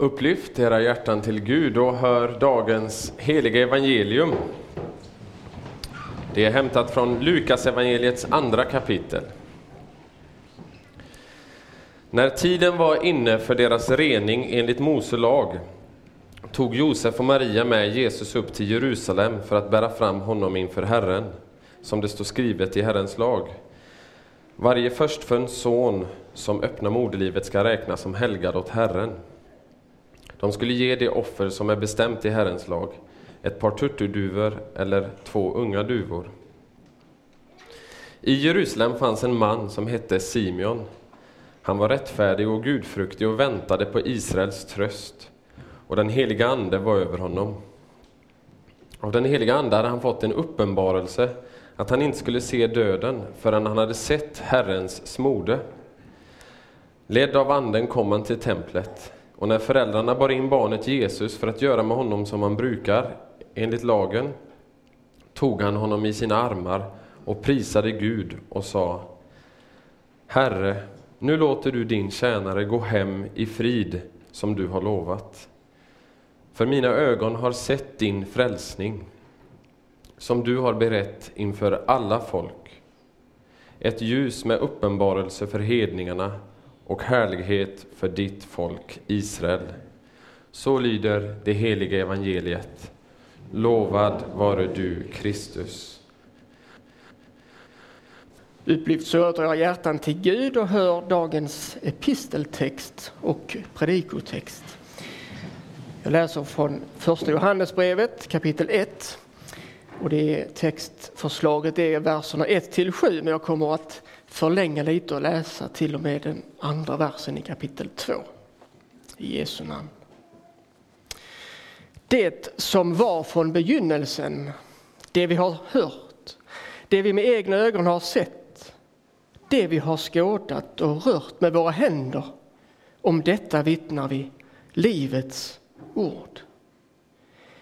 Upplyft era hjärtan till Gud och hör dagens heliga evangelium. Det är hämtat från Lukas evangeliets andra kapitel. När tiden var inne för deras rening enligt Mose lag tog Josef och Maria med Jesus upp till Jerusalem för att bära fram honom inför Herren, som det står skrivet i Herrens lag. Varje förstfödd son som öppnar moderlivet ska räknas som helgad åt Herren. De skulle ge det offer som är bestämt i Herrens lag, ett par turturduvor eller två unga duvor. I Jerusalem fanns en man som hette Simeon. Han var rättfärdig och gudfruktig och väntade på Israels tröst, och den heliga Ande var över honom. Av den heliga Ande hade han fått en uppenbarelse att han inte skulle se döden förrän han hade sett Herrens smorde. Ledd av Anden kom han till templet. Och när föräldrarna bar in barnet Jesus för att göra med honom som man brukar enligt lagen, tog han honom i sina armar och prisade Gud och sa Herre, nu låter du din tjänare gå hem i frid som du har lovat. För mina ögon har sett din frälsning, som du har berett inför alla folk. Ett ljus med uppenbarelse för hedningarna och härlighet för ditt folk Israel. Så lyder det heliga evangeliet. Lovad vare du, Kristus. Upplyft så jag hjärtan till Gud och hör dagens episteltext och predikotext. Jag läser från första Johannesbrevet kapitel 1. Och det textförslaget är verserna 1 till 7 men jag kommer att förlänga lite och läsa till och med den andra versen i kapitel 2. I Jesu namn. Det som var från begynnelsen, det vi har hört, det vi med egna ögon har sett, det vi har skådat och rört med våra händer, om detta vittnar vi, livets ord.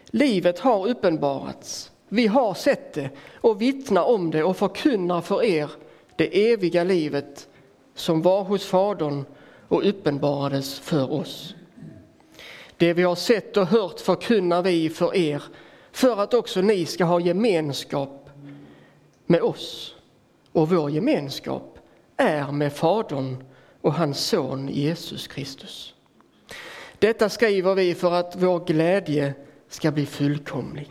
Livet har uppenbarats, vi har sett det och vittnar om det och förkunnar för er det eviga livet som var hos Fadern och uppenbarades för oss. Det vi har sett och hört förkunnar vi för er, för att också ni ska ha gemenskap med oss. Och vår gemenskap är med Fadern och hans son Jesus Kristus. Detta skriver vi för att vår glädje ska bli fullkomlig.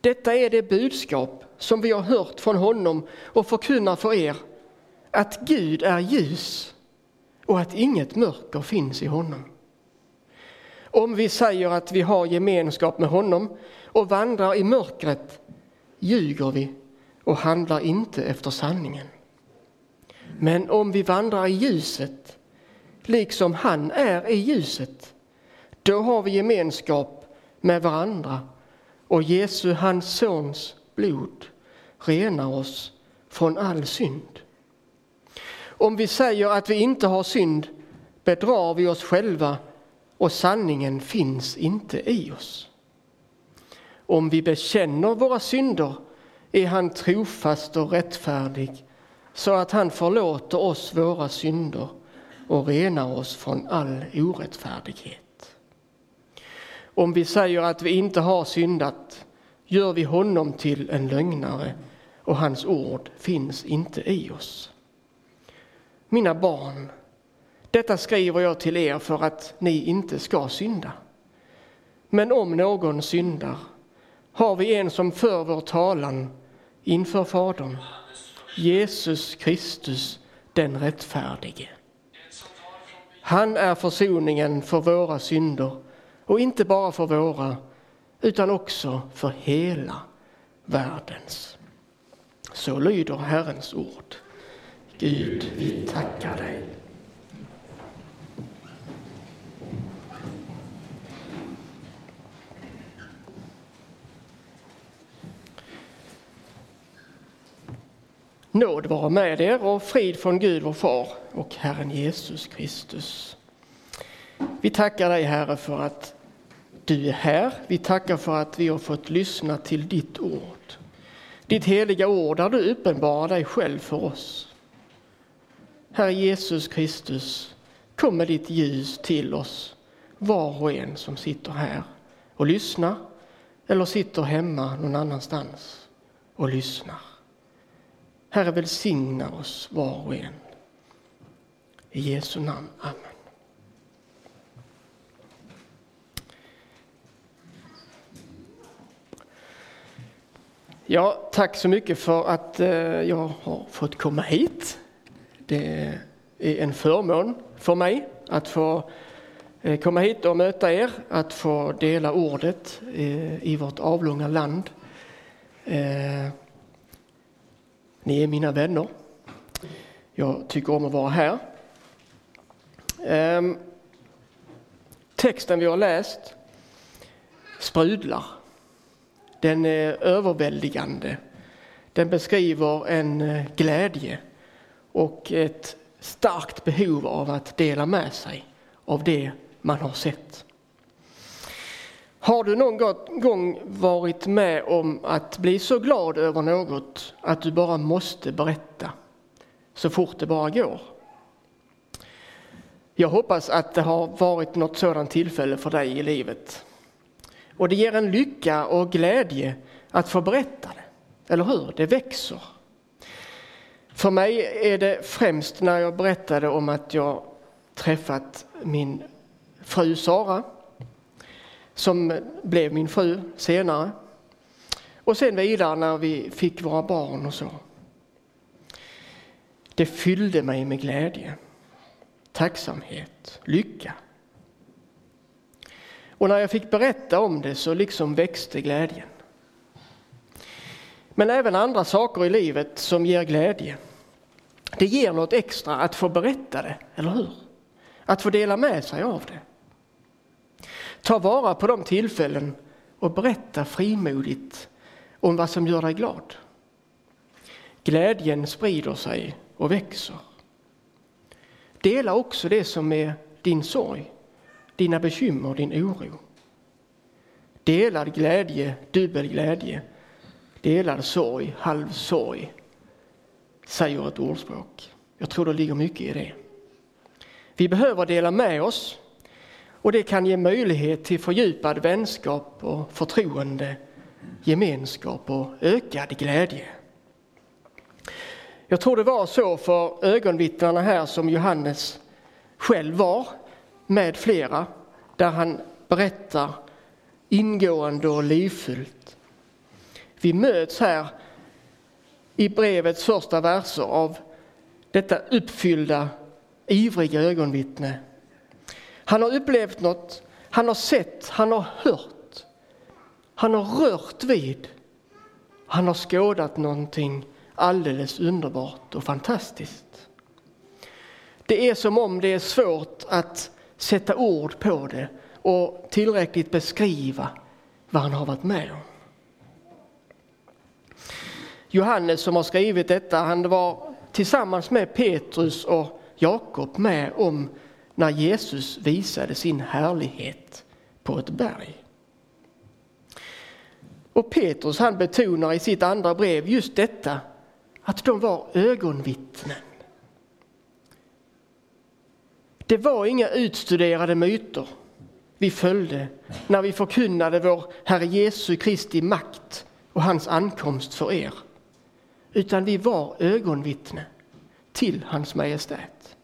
Detta är det budskap som vi har hört från honom och förkunnar för er, att Gud är ljus och att inget mörker finns i honom. Om vi säger att vi har gemenskap med honom och vandrar i mörkret ljuger vi och handlar inte efter sanningen. Men om vi vandrar i ljuset, liksom han är i ljuset, då har vi gemenskap med varandra och Jesu, hans sons, blod renar oss från all synd. Om vi säger att vi inte har synd bedrar vi oss själva och sanningen finns inte i oss. Om vi bekänner våra synder är han trofast och rättfärdig så att han förlåter oss våra synder och renar oss från all orättfärdighet. Om vi säger att vi inte har syndat gör vi honom till en lögnare och hans ord finns inte i oss. Mina barn, detta skriver jag till er för att ni inte ska synda. Men om någon syndar har vi en som för vår talan inför Fadern, Jesus Kristus den rättfärdige. Han är försoningen för våra synder och inte bara för våra utan också för hela världens. Så lyder Herrens ord. Gud, vi tackar dig. Nåd vara med er och frid från Gud vår far och Herren Jesus Kristus. Vi tackar dig Herre för att du är här. Vi tackar för att vi har fått lyssna till ditt ord. Ditt heliga ord där du uppenbarar dig själv för oss. Herre Jesus Kristus, kom med ditt ljus till oss var och en som sitter här och lyssnar eller sitter hemma någon annanstans och lyssnar. Herre välsigna oss var och en. I Jesu namn. Amen. Ja, tack så mycket för att eh, jag har fått komma hit. Det är en förmån för mig att få eh, komma hit och möta er, att få dela ordet eh, i vårt avlånga land. Ni är mina vänner. Jag tycker om att vara här. Ehm, texten vi har läst sprudlar. Den är överväldigande. Den beskriver en eh, glädje och ett starkt behov av att dela med sig av det man har sett. Har du någon gång varit med om att bli så glad över något att du bara måste berätta så fort det bara går? Jag hoppas att det har varit något sådant tillfälle för dig i livet. Och det ger en lycka och glädje att få berätta det, eller hur? Det växer. För mig är det främst när jag berättade om att jag träffat min fru Sara, som blev min fru senare. Och sen vidare när vi fick våra barn och så. Det fyllde mig med glädje, tacksamhet, lycka. Och när jag fick berätta om det så liksom växte glädjen. Men även andra saker i livet som ger glädje. Det ger något extra att få berätta det, eller hur? Att få dela med sig av det. Ta vara på de tillfällen och berätta frimodigt om vad som gör dig glad. Glädjen sprider sig och växer. Dela också det som är din sorg dina bekymmer, din oro. Delad glädje, dubbel glädje. Delad sorg, halv sorg, säger ett ordspråk. Jag tror det ligger mycket i det. Vi behöver dela med oss och det kan ge möjlighet till fördjupad vänskap och förtroende, gemenskap och ökad glädje. Jag tror det var så för ögonvittnarna här som Johannes själv var med flera där han berättar ingående och livfullt. Vi möts här i brevets första verser av detta uppfyllda, ivriga ögonvittne. Han har upplevt något, han har sett, han har hört, han har rört vid, han har skådat någonting alldeles underbart och fantastiskt. Det är som om det är svårt att sätta ord på det och tillräckligt beskriva vad han har varit med om. Johannes som har skrivit detta, han var tillsammans med Petrus och Jakob med om när Jesus visade sin härlighet på ett berg. Och Petrus han betonar i sitt andra brev just detta att de var ögonvittnen. Det var inga utstuderade myter vi följde när vi förkunnade vår Herre Jesu Kristi makt och hans ankomst för er. Utan vi var ögonvittne till hans majestät.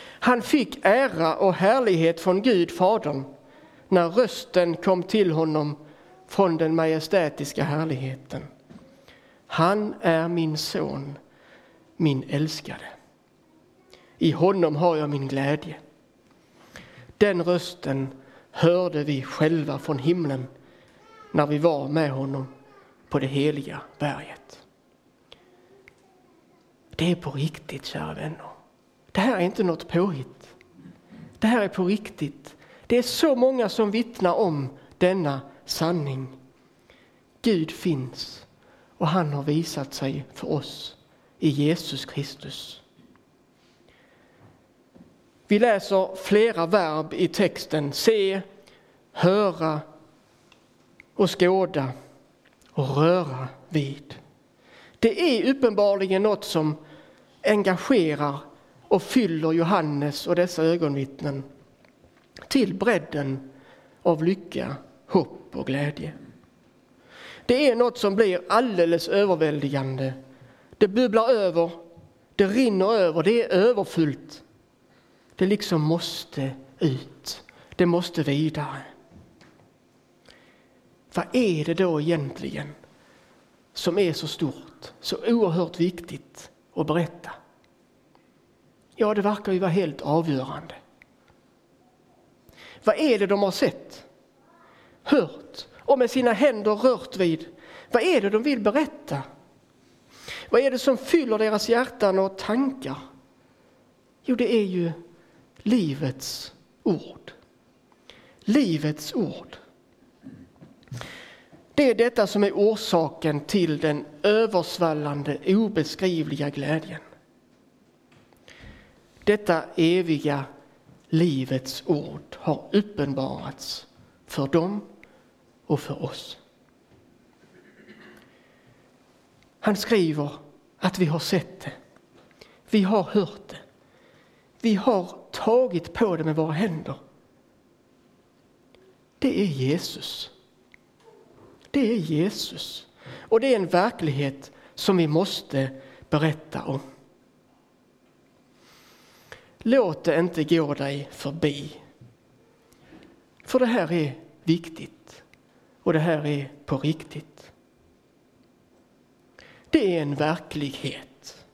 Han fick ära och härlighet från Gud Fadern när rösten kom till honom från den majestätiska härligheten. Han är min son, min älskade. I honom har jag min glädje. Den rösten hörde vi själva från himlen när vi var med honom på det heliga berget. Det är på riktigt, kära vänner. Det här är inte något påhitt. Det här är på riktigt. Det är så många som vittnar om denna sanning. Gud finns och han har visat sig för oss i Jesus Kristus. Vi läser flera verb i texten. Se, höra och skåda och röra vid. Det är uppenbarligen något som engagerar och fyller Johannes och dessa ögonvittnen. till bredden av lycka, hopp och glädje. Det är något som blir alldeles överväldigande. Det bubblar över, det rinner över, det är överfullt. Det liksom måste ut, det måste vidare. Vad är det då egentligen som är så stort, så oerhört viktigt att berätta? Ja, det verkar ju vara helt avgörande. Vad är det de har sett, hört och med sina händer rört vid? Vad är det de vill berätta? Vad är det som fyller deras hjärtan och tankar? Jo, det är ju livets ord. Livets ord. Det är detta som är orsaken till den översvallande, obeskrivliga glädjen. Detta eviga livets ord har uppenbarats för dem och för oss. Han skriver att vi har sett det. Vi har hört det. Vi har tagit på det med våra händer. Det är Jesus. Det är Jesus. Och det är en verklighet som vi måste berätta om. Låt det inte gå dig förbi. För det här är viktigt och det här är på riktigt. Det är en verklighet.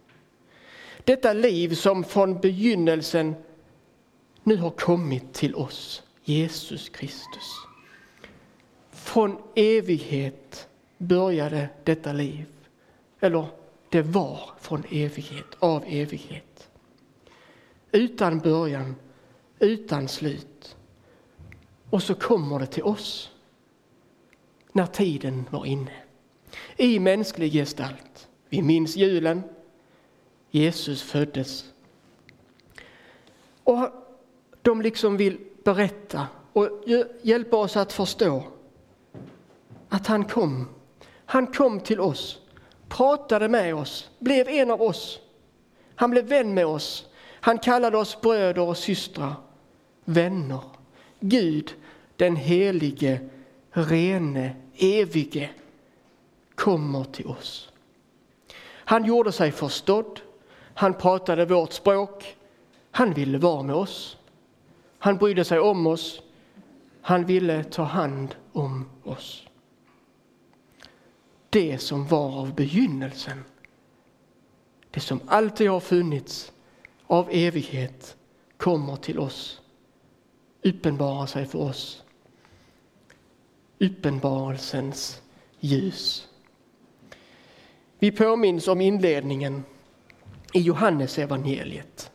Detta liv som från begynnelsen nu har kommit till oss, Jesus Kristus. Från evighet började detta liv. Eller det var från evighet, av evighet. Utan början, utan slut. Och så kommer det till oss när tiden var inne. I mänsklig gestalt. Vi minns julen. Jesus föddes. Och de liksom vill berätta och hjälpa oss att förstå att han kom. Han kom till oss, pratade med oss, blev en av oss. Han blev vän med oss. Han kallade oss bröder och systrar, vänner. Gud, den helige, rene, evige, kommer till oss. Han gjorde sig förstådd. Han pratade vårt språk. Han ville vara med oss. Han brydde sig om oss. Han ville ta hand om oss det som var av begynnelsen. Det som alltid har funnits av evighet kommer till oss, uppenbarar sig för oss. Uppenbarelsens ljus. Vi påminns om inledningen i Johannesevangeliet,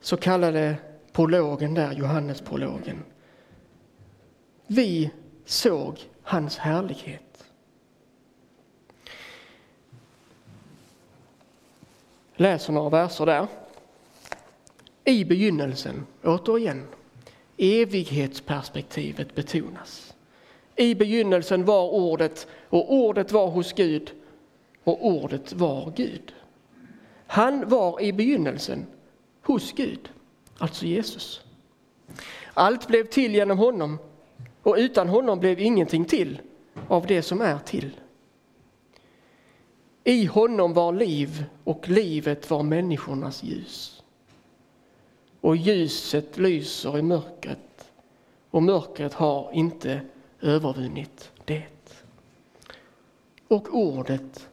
så kallade prologen där, Johannesprologen. Vi såg hans härlighet läser några verser där. I begynnelsen, återigen, evighetsperspektivet betonas. I begynnelsen var ordet och ordet var hos Gud och ordet var Gud. Han var i begynnelsen hos Gud, alltså Jesus. Allt blev till genom honom och utan honom blev ingenting till av det som är till. I honom var liv och livet var människornas ljus. Och ljuset lyser i mörkret och mörkret har inte övervunnit det. Och ordet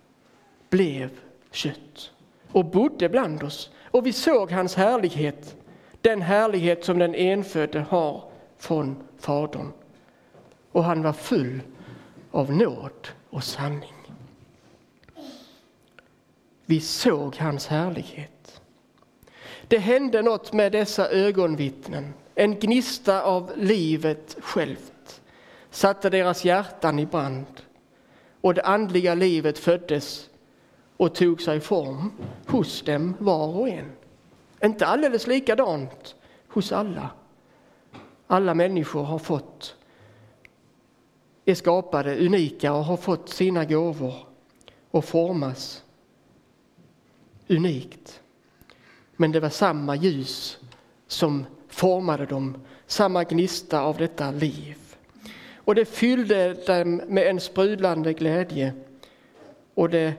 blev kött och bodde bland oss och vi såg hans härlighet, den härlighet som den enfödde har från Fadern. Och han var full av nåd och sanning. Vi såg hans härlighet. Det hände något med dessa ögonvittnen. En gnista av livet självt satte deras hjärtan i brand och det andliga livet föddes och tog sig form hos dem var och en. Inte alldeles likadant hos alla. Alla människor har fått, är skapade unika och har fått sina gåvor och formas unikt. Men det var samma ljus som formade dem, samma gnista av detta liv. Och det fyllde dem med en sprudlande glädje och det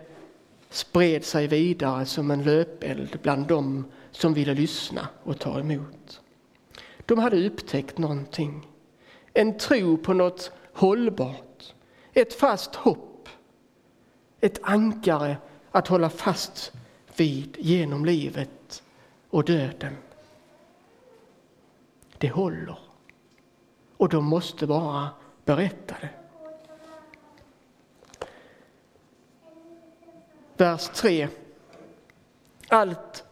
spred sig vidare som en löpeld bland dem som ville lyssna och ta emot. De hade upptäckt någonting. En tro på något hållbart, ett fast hopp, ett ankare att hålla fast vid genom livet och döden. Det håller. Och de måste bara berätta det. Vers 3. Allt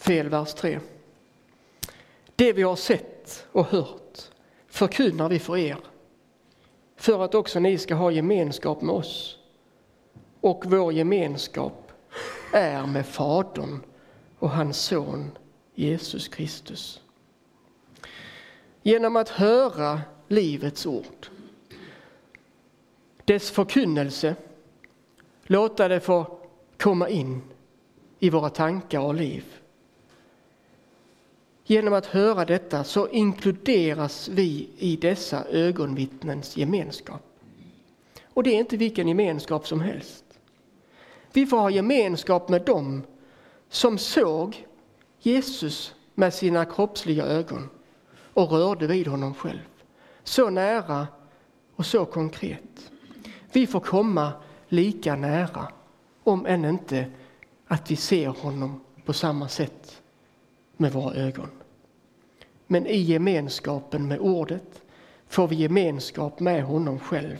fel, vers 3. Det vi har sett och hört förkunnar vi för er för att också ni ska ha gemenskap med oss. Och vår gemenskap är med Fadern och hans son Jesus Kristus. Genom att höra livets ord, dess förkunnelse, låta det få komma in i våra tankar och liv. Genom att höra detta så inkluderas vi i dessa ögonvittnens gemenskap. Och det är inte vilken gemenskap som helst. Vi får ha gemenskap med dem som såg Jesus med sina kroppsliga ögon och rörde vid honom själv. Så nära och så konkret. Vi får komma lika nära, om än inte att vi ser honom på samma sätt med våra ögon. Men i gemenskapen med ordet får vi gemenskap med honom själv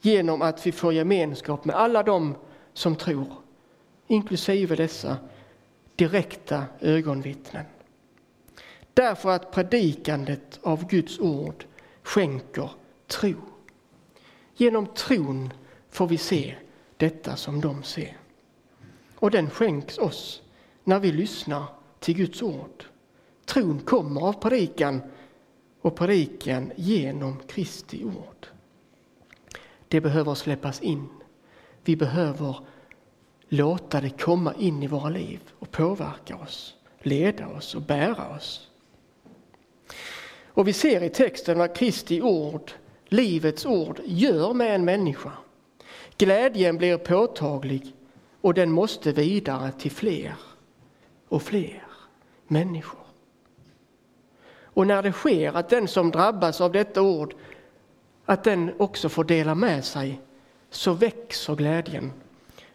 genom att vi får gemenskap med alla dem som tror, inklusive dessa direkta ögonvittnen. Därför att predikandet av Guds ord skänker tro. Genom tron får vi se detta som de ser. Och den skänks oss när vi lyssnar till Guds ord. Tron kommer av predikan och predikan genom Kristi ord. Det behöver släppas in. Vi behöver låta det komma in i våra liv och påverka oss, leda oss och bära oss. Och vi ser i texten vad Kristi ord, livets ord, gör med en människa. Glädjen blir påtaglig och den måste vidare till fler och fler människor. Och när det sker att den som drabbas av detta ord, att den också får dela med sig, så växer glädjen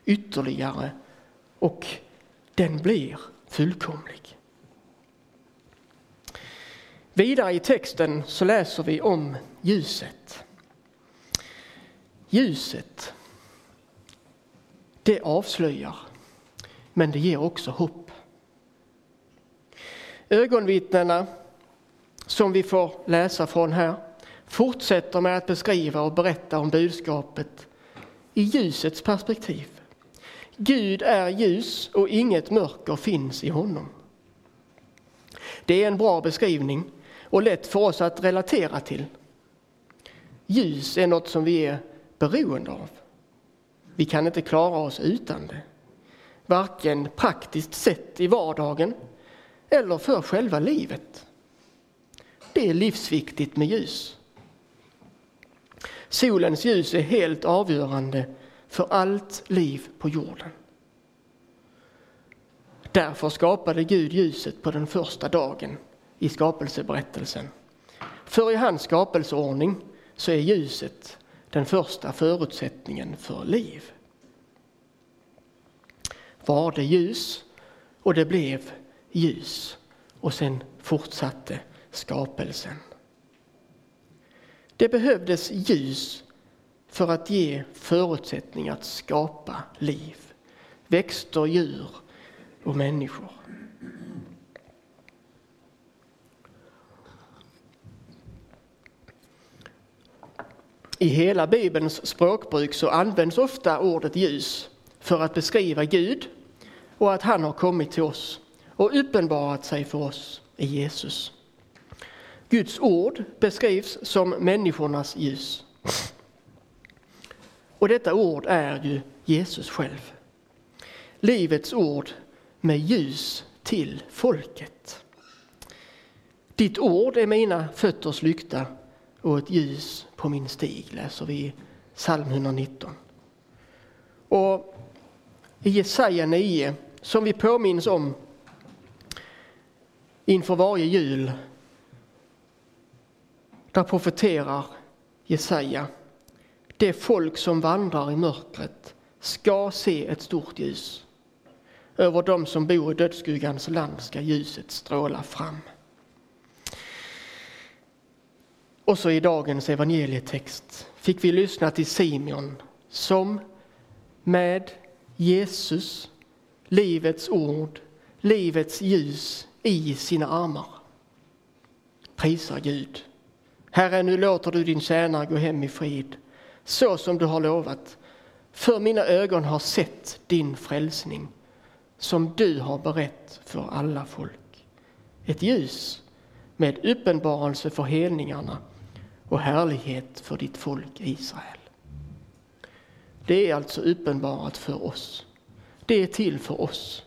ytterligare och den blir fullkomlig. Vidare i texten så läser vi om ljuset. Ljuset, det avslöjar, men det ger också hopp. Ögonvittnena som vi får läsa från här fortsätter med att beskriva och berätta om budskapet i ljusets perspektiv. Gud är ljus och inget mörker finns i honom. Det är en bra beskrivning och lätt för oss att relatera till. Ljus är något som vi är beroende av. Vi kan inte klara oss utan det. Varken praktiskt sett i vardagen eller för själva livet. Det är livsviktigt med ljus. Solens ljus är helt avgörande för allt liv på jorden. Därför skapade Gud ljuset på den första dagen i skapelseberättelsen. För i hans skapelseordning så är ljuset den första förutsättningen för liv. Var det ljus och det blev ljus och sen fortsatte skapelsen. Det behövdes ljus för att ge förutsättning att skapa liv. Växter, djur och människor. I hela Bibelns språkbruk så används ofta ordet ljus för att beskriva Gud och att han har kommit till oss och uppenbarat sig för oss i Jesus. Guds ord beskrivs som människornas ljus. Och detta ord är ju Jesus själv. Livets ord med ljus till folket. Ditt ord är mina fötters lykta och ett ljus på min stig, läser vi i psalm 119. Och i Jesaja 9, som vi påminns om inför varje jul, där profeterar Jesaja. Det folk som vandrar i mörkret ska se ett stort ljus. Över dem som bor i dödsskuggans land ska ljuset stråla fram. Och så i dagens evangelietext fick vi lyssna till Simeon som med Jesus, livets ord, livets ljus i sina armar prisar Gud. Herre, nu låter du din tjänare gå hem i frid, så som du har lovat. För mina ögon har sett din frälsning, som du har berett för alla folk. Ett ljus med uppenbarelse för helningarna och härlighet för ditt folk Israel. Det är alltså uppenbarat för oss. Det är till för oss.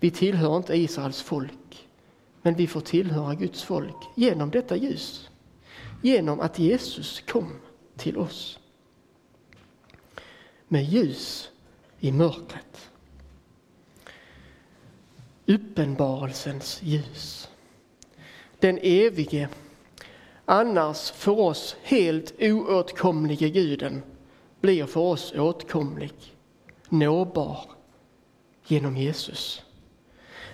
Vi tillhör inte Israels folk, men vi får tillhöra Guds folk genom detta ljus. Genom att Jesus kom till oss. Med ljus i mörkret. Uppenbarelsens ljus. Den evige annars för oss helt oåtkomlige guden blir för oss åtkomlig, nåbar genom Jesus.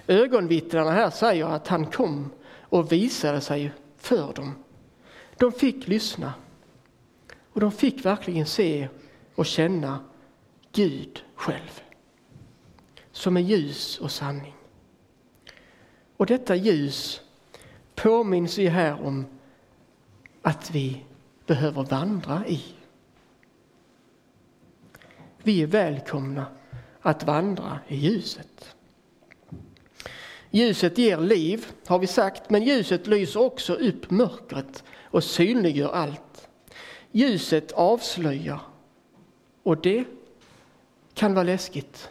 Ögonvittnena här säger att han kom och visade sig för dem. De fick lyssna och de fick verkligen se och känna Gud själv som är ljus och sanning. Och detta ljus påminns vi här om att vi behöver vandra i. Vi är välkomna att vandra i ljuset. Ljuset ger liv, har vi sagt, men ljuset lyser också upp mörkret och synliggör allt. Ljuset avslöjar och det kan vara läskigt.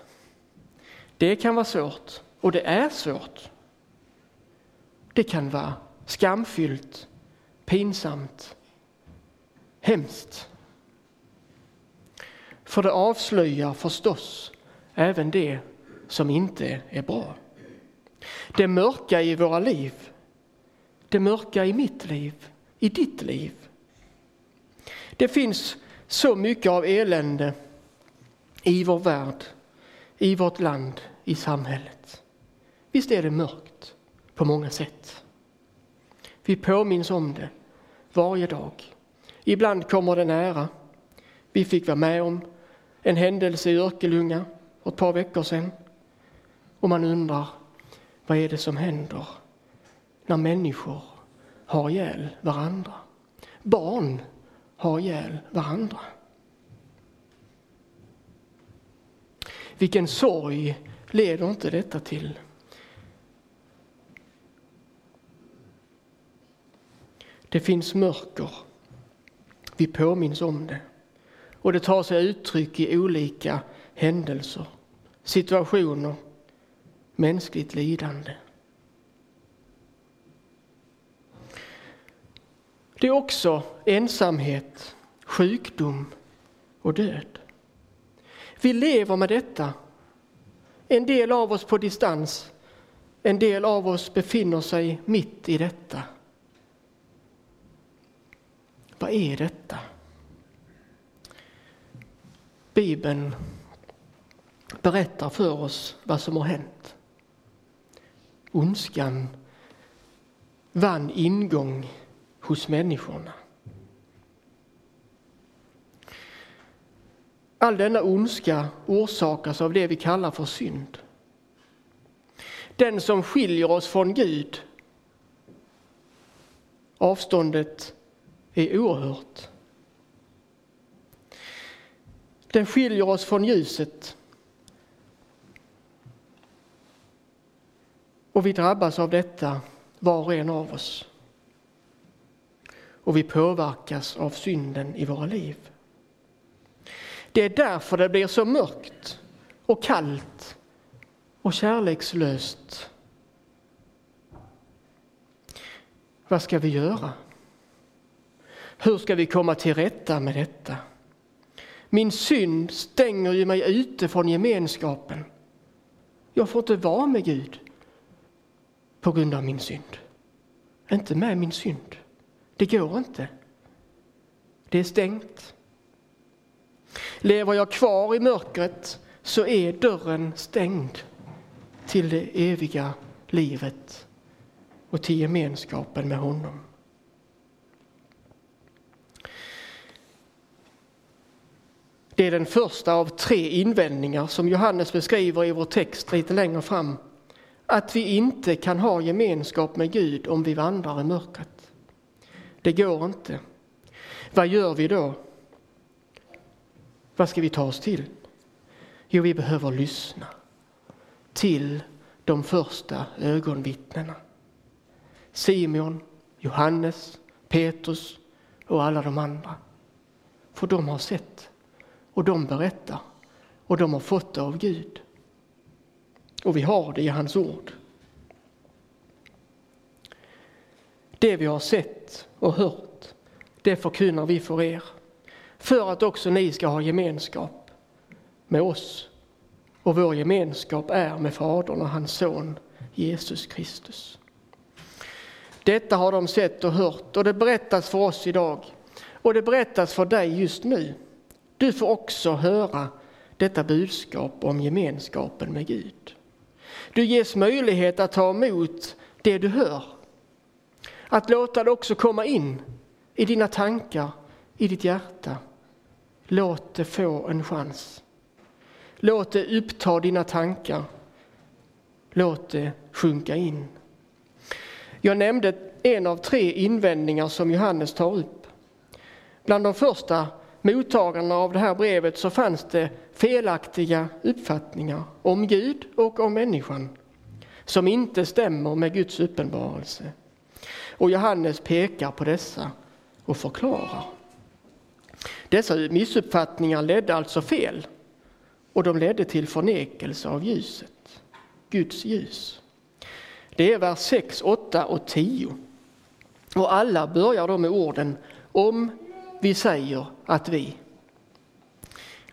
Det kan vara svårt och det är svårt. Det kan vara skamfyllt pinsamt, hemskt. För det avslöjar förstås även det som inte är bra. Det mörka i våra liv, det mörka i mitt liv, i ditt liv. Det finns så mycket av elände i vår värld, i vårt land, i samhället. Visst är det mörkt på många sätt. Vi påminns om det varje dag. Ibland kommer det nära. Vi fick vara med om en händelse i Örkelljunga för ett par veckor sedan. Och man undrar, vad är det som händer när människor har ihjäl varandra? Barn har ihjäl varandra. Vilken sorg leder inte detta till? Det finns mörker. Vi påminns om det. Och det tar sig uttryck i olika händelser, situationer, mänskligt lidande. Det är också ensamhet, sjukdom och död. Vi lever med detta. En del av oss på distans, en del av oss befinner sig mitt i detta. Vad är detta? Bibeln berättar för oss vad som har hänt. Ondskan vann ingång hos människorna. All denna ondska orsakas av det vi kallar för synd. Den som skiljer oss från Gud. Avståndet är oerhört. Den skiljer oss från ljuset. Och vi drabbas av detta, var och en av oss. Och vi påverkas av synden i våra liv. Det är därför det blir så mörkt och kallt och kärlekslöst. Vad ska vi göra? Hur ska vi komma till rätta med detta? Min synd stänger ju mig ute från gemenskapen. Jag får inte vara med Gud på grund av min synd. Inte med min synd. Det går inte. Det är stängt. Lever jag kvar i mörkret så är dörren stängd till det eviga livet och till gemenskapen med honom. Det är den första av tre invändningar som Johannes beskriver i vår text lite längre fram. Att vi inte kan ha gemenskap med Gud om vi vandrar i mörkret. Det går inte. Vad gör vi då? Vad ska vi ta oss till? Jo, vi behöver lyssna till de första ögonvittnena. Simeon, Johannes, Petrus och alla de andra. För de har sett och de berättar och de har fått det av Gud. Och vi har det i hans ord. Det vi har sett och hört, det förkunnar vi för er. För att också ni ska ha gemenskap med oss. Och vår gemenskap är med Fadern och hans son Jesus Kristus. Detta har de sett och hört och det berättas för oss idag. Och det berättas för dig just nu. Du får också höra detta budskap om gemenskapen med Gud. Du ges möjlighet att ta emot det du hör. Att låta det också komma in i dina tankar, i ditt hjärta. Låt det få en chans. Låt det uppta dina tankar. Låt det sjunka in. Jag nämnde en av tre invändningar som Johannes tar upp. Bland de första mottagarna av det här brevet så fanns det felaktiga uppfattningar om Gud och om människan som inte stämmer med Guds uppenbarelse. Och Johannes pekar på dessa och förklarar. Dessa missuppfattningar ledde alltså fel och de ledde till förnekelse av ljuset, Guds ljus. Det är vers 6, 8 och 10. Och alla börjar då med orden om vi säger att vi.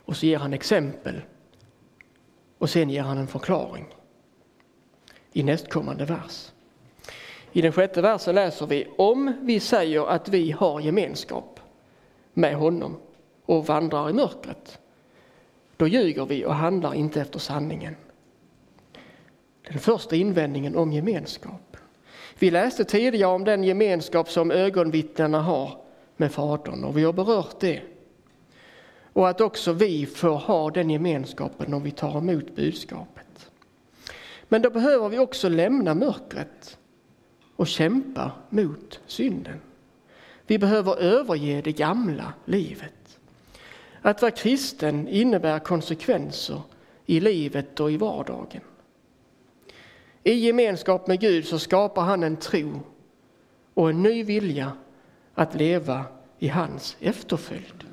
Och så ger han exempel. Och sen ger han en förklaring i nästkommande vers. I den sjätte versen läser vi om vi säger att vi har gemenskap med honom och vandrar i mörkret. Då ljuger vi och handlar inte efter sanningen. Den första invändningen om gemenskap. Vi läste tidigare om den gemenskap som ögonvittnena har med Fadern och vi har berört det. Och att också vi får ha den gemenskapen om vi tar emot budskapet. Men då behöver vi också lämna mörkret och kämpa mot synden. Vi behöver överge det gamla livet. Att vara kristen innebär konsekvenser i livet och i vardagen. I gemenskap med Gud så skapar han en tro och en ny vilja att leva i hans efterföljd.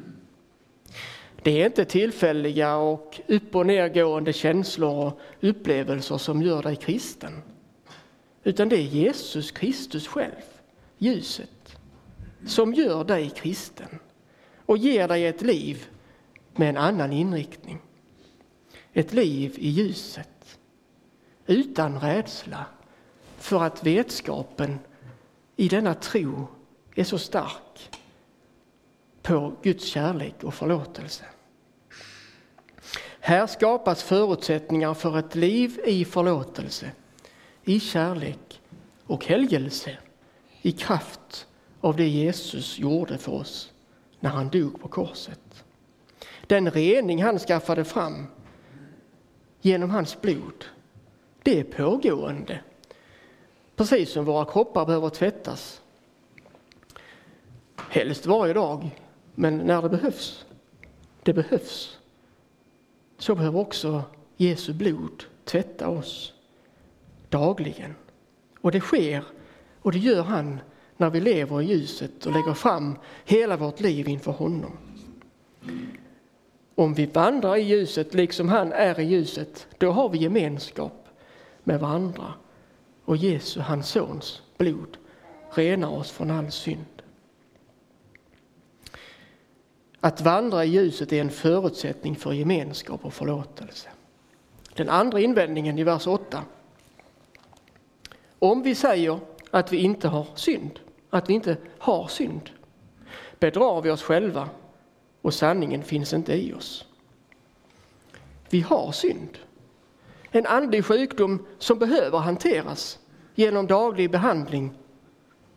Det är inte tillfälliga och upp och nergående känslor och upplevelser som gör dig kristen. Utan det är Jesus Kristus själv, ljuset, som gör dig kristen och ger dig ett liv med en annan inriktning. Ett liv i ljuset, utan rädsla för att vetskapen i denna tro är så stark på Guds kärlek och förlåtelse. Här skapas förutsättningar för ett liv i förlåtelse, i kärlek och helgelse i kraft av det Jesus gjorde för oss när han dog på korset. Den rening han skaffade fram genom hans blod, det är pågående. Precis som våra kroppar behöver tvättas Helst varje dag, men när det behövs. Det behövs. Så behöver också Jesu blod tvätta oss dagligen. Och det sker, och det gör han när vi lever i ljuset och lägger fram hela vårt liv inför honom. Om vi vandrar i ljuset liksom han är i ljuset, då har vi gemenskap med varandra. Och Jesu, hans sons, blod renar oss från all synd. Att vandra i ljuset är en förutsättning för gemenskap och förlåtelse. Den andra invändningen i vers 8. Om vi säger att vi inte har synd, att vi inte har synd, bedrar vi oss själva och sanningen finns inte i oss. Vi har synd. En andlig sjukdom som behöver hanteras genom daglig behandling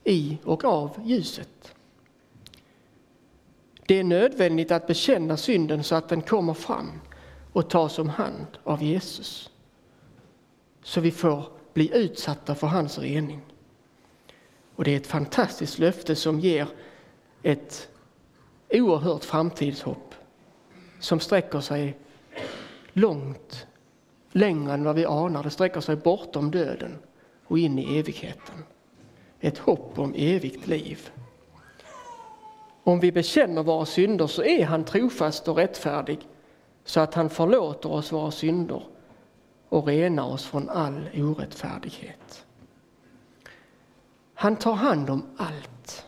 i och av ljuset. Det är nödvändigt att bekänna synden så att den kommer fram och tas om hand av Jesus. Så vi får bli utsatta för hans rening. Och det är ett fantastiskt löfte som ger ett oerhört framtidshopp som sträcker sig långt längre än vad vi anar. Det sträcker sig bortom döden och in i evigheten. Ett hopp om evigt liv. Om vi bekänner våra synder så är han trofast och rättfärdig så att han förlåter oss våra synder och renar oss från all orättfärdighet. Han tar hand om allt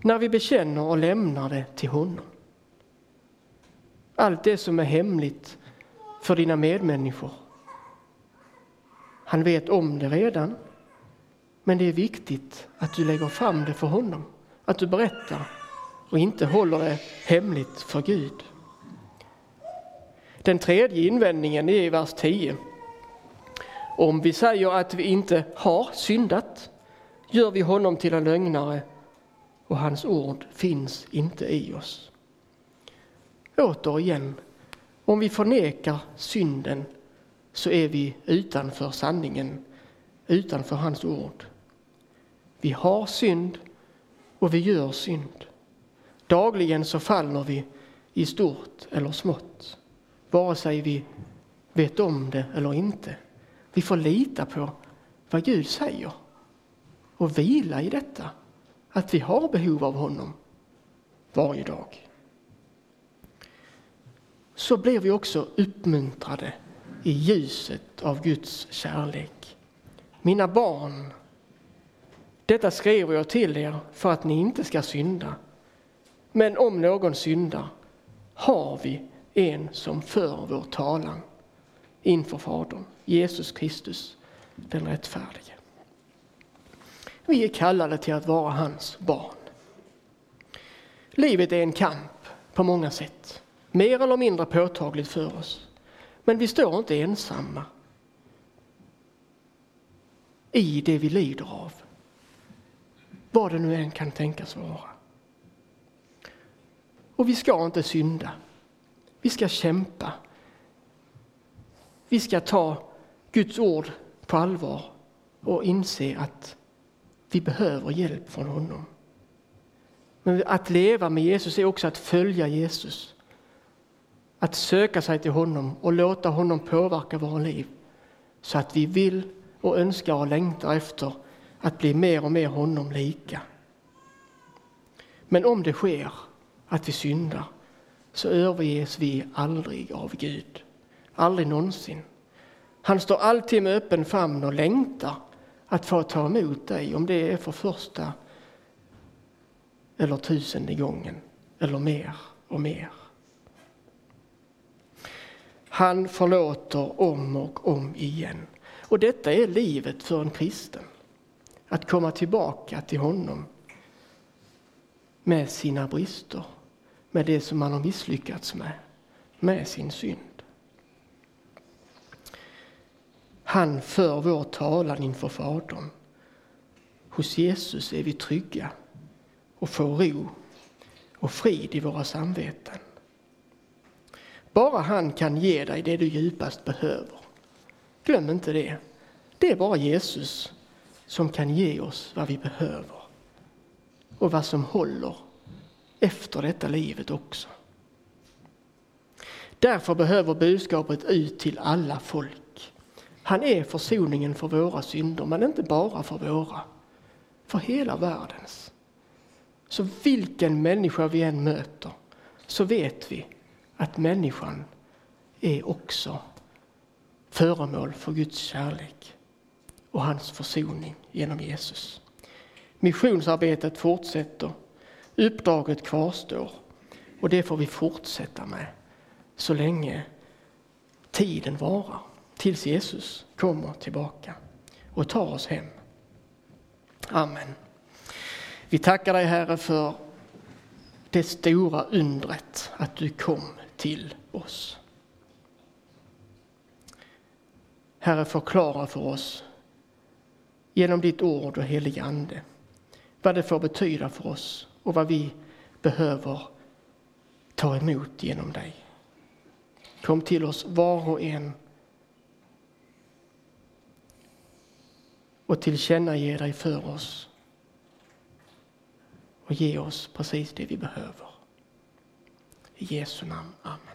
när vi bekänner och lämnar det till honom. Allt det som är hemligt för dina medmänniskor. Han vet om det redan, men det är viktigt att du lägger fram det för honom, att du berättar och inte håller det hemligt för Gud. Den tredje invändningen är i vers 10. Om vi säger att vi inte har syndat gör vi honom till en lögnare och hans ord finns inte i oss. Återigen, om vi förnekar synden så är vi utanför sanningen, utanför hans ord. Vi har synd och vi gör synd. Dagligen så faller vi i stort eller smått, vare sig vi vet om det eller inte. Vi får lita på vad Gud säger och vila i detta, att vi har behov av honom varje dag. Så blir vi också uppmuntrade i ljuset av Guds kärlek. Mina barn, detta skriver jag till er för att ni inte ska synda. Men om någon syndar har vi en som för vår talan inför Fadern, Jesus Kristus, den rättfärdige. Vi är kallade till att vara hans barn. Livet är en kamp på många sätt, mer eller mindre påtagligt för oss. Men vi står inte ensamma i det vi lider av, vad det nu än kan tänkas vara. Och vi ska inte synda. Vi ska kämpa. Vi ska ta Guds ord på allvar och inse att vi behöver hjälp från honom. Men att leva med Jesus är också att följa Jesus. Att söka sig till honom och låta honom påverka våra liv så att vi vill och önskar och längtar efter att bli mer och mer honom lika. Men om det sker att vi syndar så överges vi aldrig av Gud. Aldrig någonsin. Han står alltid med öppen famn och längtar att få ta emot dig, om det är för första eller tusende gången, eller mer och mer. Han förlåter om och om igen. Och detta är livet för en kristen. Att komma tillbaka till honom med sina brister, med det som man har misslyckats med, med sin synd. Han för vår talan inför Fadern. Hos Jesus är vi trygga och får ro och frid i våra samveten. Bara han kan ge dig det du djupast behöver. Glöm inte det. Det är bara Jesus som kan ge oss vad vi behöver och vad som håller efter detta livet också. Därför behöver budskapet ut till alla folk. Han är försoningen för våra synder, men inte bara för våra. För hela världens. Så vilken människa vi än möter så vet vi att människan är också föremål för Guds kärlek och hans försoning genom Jesus. Missionsarbetet fortsätter. Uppdraget kvarstår. Och det får vi fortsätta med så länge tiden varar. Tills Jesus kommer tillbaka och tar oss hem. Amen. Vi tackar dig Herre för det stora undret att du kom till oss. Herre, förklara för oss genom ditt ord och helige Ande vad det får betyda för oss och vad vi behöver ta emot genom dig. Kom till oss var och en och tillkännage dig för oss och ge oss precis det vi behöver. I Jesu namn. Amen.